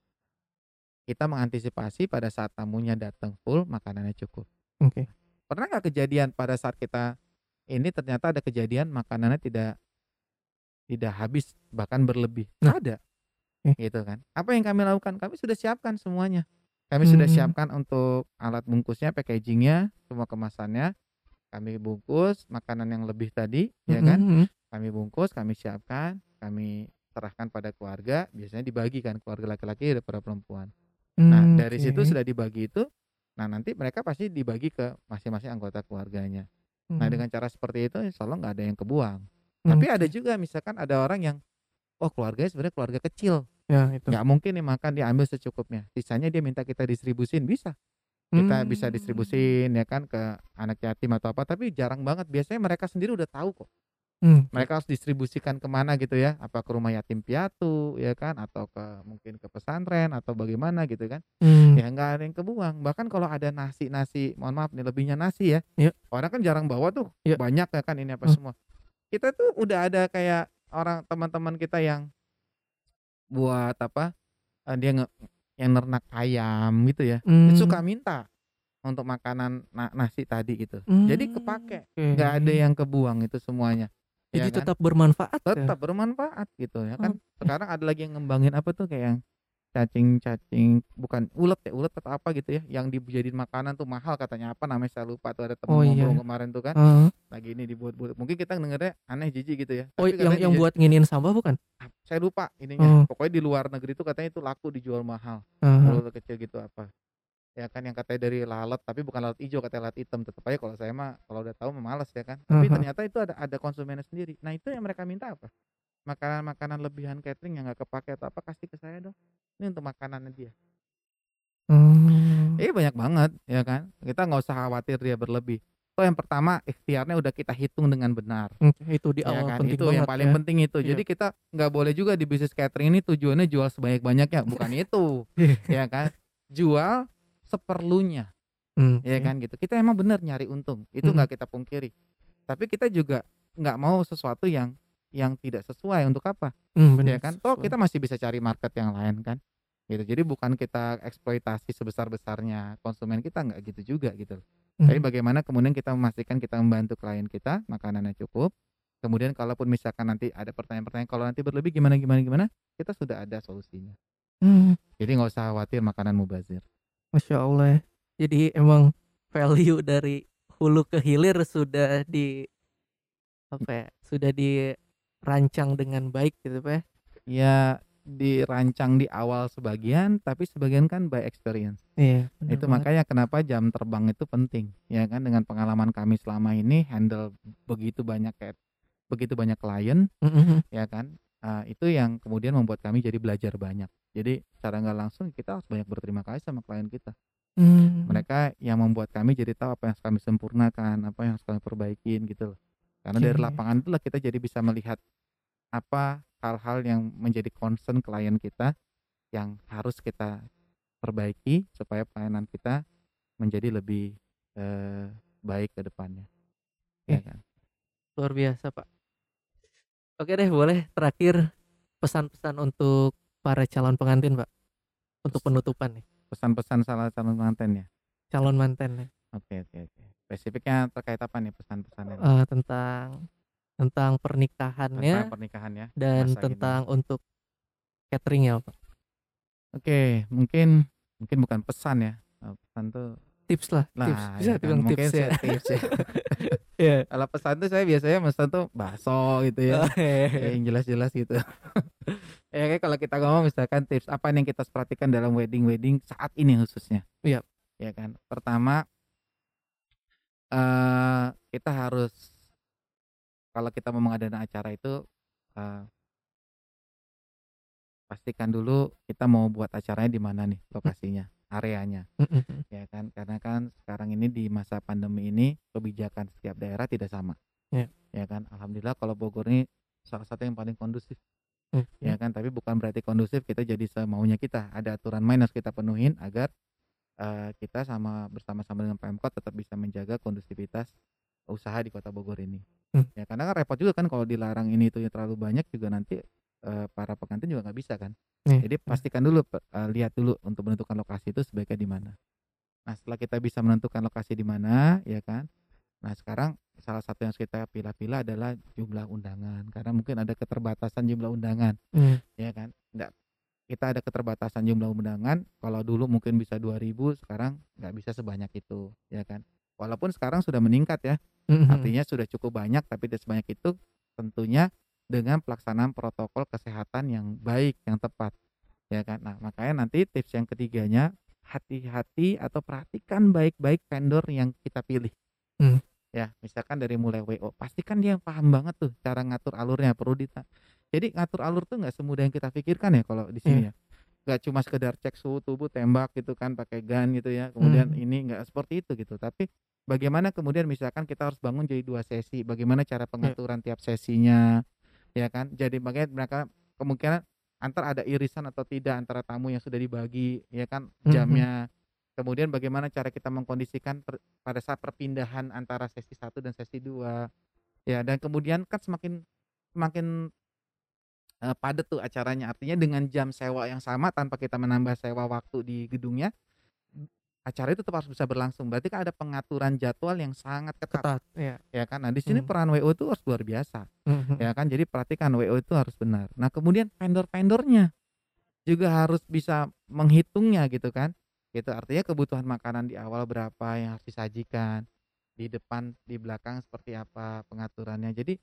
kita mengantisipasi pada saat tamunya datang full makanannya cukup. Oke. Pernah nggak kejadian pada saat kita ini ternyata ada kejadian makanannya tidak tidak habis bahkan berlebih? Nah. Ada, Oke. gitu kan? Apa yang kami lakukan? Kami sudah siapkan semuanya. Kami sudah Hmm. siapkan untuk alat bungkusnya, packagingnya, semua kemasannya. Kami bungkus makanan yang lebih tadi, ya Mhm, kan? mhm. Kami bungkus, kami siapkan, kami serahkan pada keluarga. Biasanya dibagikan keluarga laki-laki dan para perempuan. Nah Hmm, dari situ oke. sudah dibagi itu, nah nanti mereka pasti dibagi ke masing-masing anggota keluarganya. Nah Hmm, dengan cara seperti itu insya Allah nggak ada yang kebuang. Tapi ada juga misalkan ada orang yang, oh keluarganya sebenarnya keluarga kecil, Ya, itu. nggak mungkin nih makan diambil secukupnya. Sisanya dia minta kita distribusin bisa, kita bisa Hmm. distribusin ya kan ke anak yatim atau apa. Tapi jarang banget. Biasanya mereka sendiri udah tahu kok. Hmm. Mereka harus distribusikan ke mana gitu ya, apa ke rumah yatim piatu ya kan, atau ke mungkin ke pesantren atau bagaimana gitu kan. Hmm, Ya nggak ada yang kebuang. Bahkan kalau ada nasi-nasi, mohon maaf nih lebihnya nasi ya. Iya. Orang kan jarang bawa tuh, Iya. banyak ya kan ini apa Hmm. semua. Kita tuh udah ada kayak orang teman-teman kita yang buat apa? eh, dia nge yang nernak ayam gitu ya. Dia suka Hmm, minta untuk makanan na- nasi tadi gitu. hmm, Jadi kepake, nggak ada yang kebuang itu semuanya. Jadi Ya kan? tetap bermanfaat ya? tetap bermanfaat gitu ya kan. Oke. Sekarang ada lagi yang ngembangin apa tuh kayak yang cacing-cacing bukan ulet ya ulet atau apa gitu ya yang dijadiin makanan tuh mahal katanya apa namanya saya lupa tuh ada temen Oh, iya. kemarin tuh kan Heeh. lagi ini dibuat-buat mungkin kita dengernya aneh jijik gitu ya Oh, tapi yang yang buat nginin sampah bukan? ah, saya lupa ininya Oh. pokoknya di luar negeri tuh katanya itu laku dijual mahal ulet kecil gitu apa ya kan yang katanya dari lalat tapi bukan lalat hijau katanya lalat hitam tetap aja kalau saya mah kalau udah tahu mah males ya kan tapi Aha. ternyata itu ada ada konsumennya sendiri nah itu yang mereka minta apa makanan-makanan lebihan catering yang nggak kepake atau apa kasih ke saya dong ini untuk makanannya dia Mmm. Iya banyak banget ya kan, kita nggak usah khawatir dia berlebih. Toh yang pertama ikhtiarnya udah kita hitung dengan benar. Mmm, itu di Ya awal kan, penting itu yang paling ya. penting itu. Iya. Jadi kita nggak boleh juga di bisnis catering ini tujuannya jual sebanyak-banyaknya, bukan itu, ya kan. Jual seperlunya, Mmm, ya kan gitu. Kita emang bener nyari untung, itu Mhm. nggak kita pungkiri. Tapi kita juga nggak mau sesuatu yang yang tidak sesuai untuk apa, Mmm, ya bener kan. Toh kita masih bisa cari market yang lain kan, gitu. Jadi bukan kita eksploitasi sebesar-besarnya konsumen kita, nggak gitu juga gitu. Tapi Mhm. bagaimana kemudian kita memastikan kita membantu klien kita, makanannya cukup, kemudian kalaupun misalkan nanti ada pertanyaan-pertanyaan, kalau nanti berlebih gimana gimana gimana, kita sudah ada solusinya. Mmm. Jadi nggak usah khawatir makanan mubazir. Masya Allah. Jadi emang value dari hulu ke hilir sudah di apa ya, sudah dirancang dengan baik gitu Pak ya. Ya dirancang di awal sebagian, tapi sebagian kan by experience. Iya, bener Itu banget. makanya kenapa jam terbang itu penting, ya kan. Dengan pengalaman kami selama ini handle begitu banyak kayak begitu banyak klien, Mhm mhm. ya kan. Eee, itu yang kemudian membuat kami jadi belajar banyak. Jadi secara nggak langsung kita harus banyak berterima kasih sama klien kita. Mmm. Mereka yang membuat kami jadi tahu apa yang harus kami sempurnakan, apa yang harus kami perbaikin gitu loh. Karena dari Oke. lapangan itulah kita jadi bisa melihat apa hal-hal yang menjadi concern klien kita yang harus kita perbaiki supaya pelayanan kita menjadi lebih, eee, baik ke depannya. Ya Oke. kan. Luar biasa Pak. Oke deh boleh terakhir pesan-pesan untuk para calon pengantin Pak, untuk penutupan nih. Pesan-pesan salah calon pengantin ya? Calon manten ya. Oke oke oke. Spesifiknya terkait apa nih pesan-pesannya? Eee, tentang tentang Tentang pernikahannya pernikahan ya, dan masa gini. tentang untuk catering-nya Pak. Oke, mungkin mungkin bukan pesan ya, eee, pesan tuh Tips lah, tips. nah Bisa ya kan tips ya. tips ya. Iya. Kalau pesan tuh saya biasanya pesan tuh bakso gitu ya, ya yang jelas-jelas gitu. Ya kayak kalau kita ngomong misalkan tips apa yang kita perhatikan dalam wedding-wedding saat ini khususnya. Iya. Ya kan. Pertama eee, kita harus kalau kita mau mengadakan acara itu, eee pastikan dulu kita mau buat acaranya di mana nih lokasinya, areanya, Mhm mhm. ya kan. Karena kan sekarang ini di masa pandemi ini kebijakan setiap daerah tidak sama. Iya. Ya kan. Alhamdulillah kalau Bogor ini salah satu yang paling kondusif. Oke. Ya kan, tapi bukan berarti kondusif kita jadi semaunya kita. Ada aturan main harus kita penuhin agar, eee, kita sama bersama-sama dengan Pemkot tetap bisa menjaga kondusivitas usaha di Kota Bogor ini. Mmm. Ya karena kan repot juga kan kalau dilarang ini itu terlalu banyak juga nanti, eee, para pengantin juga nggak bisa kan. Iya, Jadi iya. pastikan dulu eee, lihat dulu untuk menentukan lokasi itu sebaiknya di mana. Nah setelah kita bisa menentukan lokasi di mana, ya kan. Nah sekarang salah satu yang kita pilah-pilah adalah jumlah undangan, karena mungkin ada keterbatasan jumlah undangan, Mmm. ya kan. Nggak kita ada keterbatasan jumlah undangan, kalau dulu mungkin bisa 2000 sekarang nggak bisa sebanyak itu, ya kan. Walaupun sekarang sudah meningkat ya, Mhm mhm. artinya sudah cukup banyak tapi tidak sebanyak itu tentunya dengan pelaksanaan protokol kesehatan yang baik, yang tepat, ya kan. Nah makanya nanti tips yang ketiganya, hati-hati atau perhatikan baik-baik vendor yang kita pilih. Mmm. Ya, misalkan dari mulai WO, pastikan dia paham banget tuh cara ngatur alurnya, perlu dita jadi ngatur alur tuh nggak semudah yang kita pikirkan ya kalau di sini Iya. ya. Nggak cuma sekedar cek suhu tubuh, tembak gitu kan pakai gun gitu ya, kemudian Mmm. ini nggak seperti itu gitu. Tapi bagaimana kemudian misalkan kita harus bangun jadi 2 sesi, bagaimana cara pengaturan tiap sesinya, ya kan. Jadi makanya mereka kemungkinan antar ada irisan atau tidak antara tamu yang sudah dibagi, ya kan, Mhm. jamnya. Kemudian bagaimana cara kita mengkondisikan per pada saat perpindahan antara sesi 1 dan sesi 2. Ya dan kemudian kan semakin semakin, eee, padat tuh acaranya, artinya dengan jam sewa yang sama tanpa kita menambah sewa waktu di gedungnya, acara itu tetap harus bisa berlangsung. Berarti kan ada pengaturan jadwal yang sangat ketat, Ketat, iya. ya kan. Nah di sini Mmm. peran WO itu harus luar biasa, mhm. ya kan. Jadi perhatikan WO itu harus benar. Nah kemudian vendor-vendornya juga harus bisa menghitungnya gitu kan. Gitu, artinya kebutuhan makanan di awal berapa yang harus disajikan, di depan, di belakang seperti apa pengaturannya. Jadi,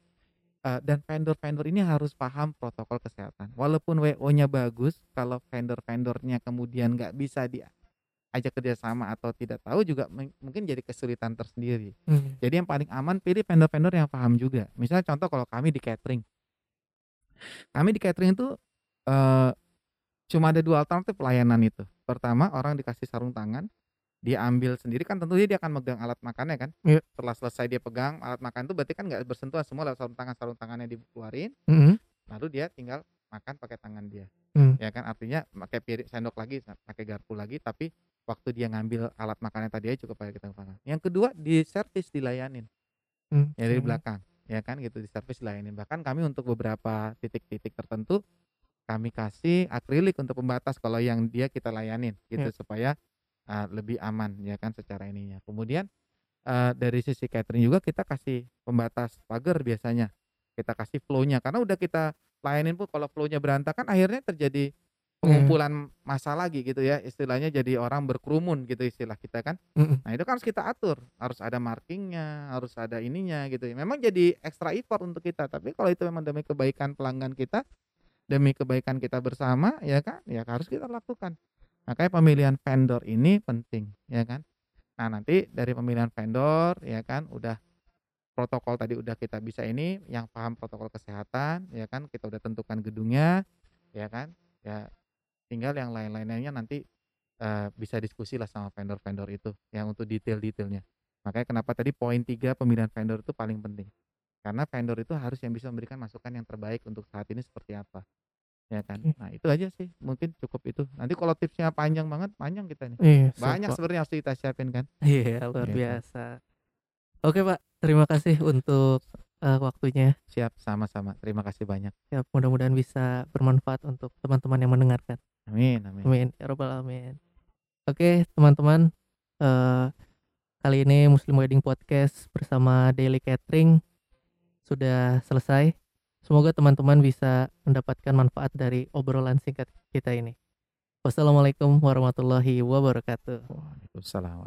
eee, dan vendor-vendor ini harus paham protokol kesehatan. Walaupun WO-nya bagus, kalau vendor-vendornya kemudian nggak bisa diajak kerjasama atau tidak tahu juga mungkin jadi kesulitan tersendiri. Mmm. Jadi yang paling aman pilih vendor-vendor yang paham juga. Misalnya contoh kalau kami di catering. Kami di catering itu, eee, cuma ada dua alternatif pelayanan itu. Pertama, orang dikasih sarung tangan, dia ambil sendiri kan tentunya dia akan megang alat makannya kan. Iya. Setelah selesai dia pegang alat makan itu berarti kan nggak bersentuhan semua lewat sarung tangan, sarung tangannya dikeluarin, Mhm. lalu dia tinggal makan pakai tangan dia. Hmm. Ya kan artinya pakai piring sendok lagi, pakai garpu lagi tapi waktu dia ngambil alat makannya tadi aja cukup pakai tangan. Yang kedua, diservis dilayanin. Hmm, Ya dari belakang, ya kan gitu diservis dilayanin. Bahkan kami untuk beberapa titik-titik tertentu kami kasih akrilik untuk pembatas kalau yang dia kita layanin gitu Ya. supaya uh, lebih aman ya kan secara ininya. Kemudian uh, dari sisi catering juga kita kasih pembatas pagar biasanya. Kita kasih flow-nya karena udah kita layanin pun kalau flow-nya berantakan akhirnya terjadi pengumpulan massa lagi gitu ya. Istilahnya jadi orang berkerumun gitu istilah kita kan. Mhm. Nah, itu kan harus kita atur, harus ada markingnya, harus ada ininya gitu ya. Memang jadi extra effort untuk kita, tapi kalau itu memang demi kebaikan pelanggan kita, demi kebaikan kita bersama ya kan, ya harus kita lakukan. Makanya pemilihan vendor ini penting, ya kan. Nah, nanti dari pemilihan vendor ya kan udah protokol tadi udah kita bisa ini yang paham protokol kesehatan ya kan, kita udah tentukan gedungnya ya kan. Ya tinggal yang lain-lainnya nanti eh, bisa diskusi lah sama vendor-vendor itu yang untuk detail-detailnya. Makanya kenapa tadi poin tiga pemilihan vendor itu paling penting. Karena vendor itu harus yang bisa memberikan masukan yang terbaik untuk saat ini seperti apa. Ya kan? Nah, itu aja sih. Mungkin cukup itu. Nanti kalau tipsnya panjang banget, panjang kita nih. Iya, siap, Banyak sebenarnya harus kita siapin kan. Iya, luar Gitu. biasa. Oke, Pak. Terima kasih untuk eh, waktunya. Siap, sama-sama. Terima kasih banyak. Ya, mudah-mudahan bisa bermanfaat untuk teman-teman yang mendengarkan. Amin, amin. Amin. Ya Rabbal Alamin. Oke, teman-teman. eh, kali ini Muslim Wedding Podcast bersama Daily Catering sudah selesai. Semoga teman-teman bisa mendapatkan manfaat dari obrolan singkat kita ini. Wassalamualaikum warahmatullahi wabarakatuh. Waalaikumsalam.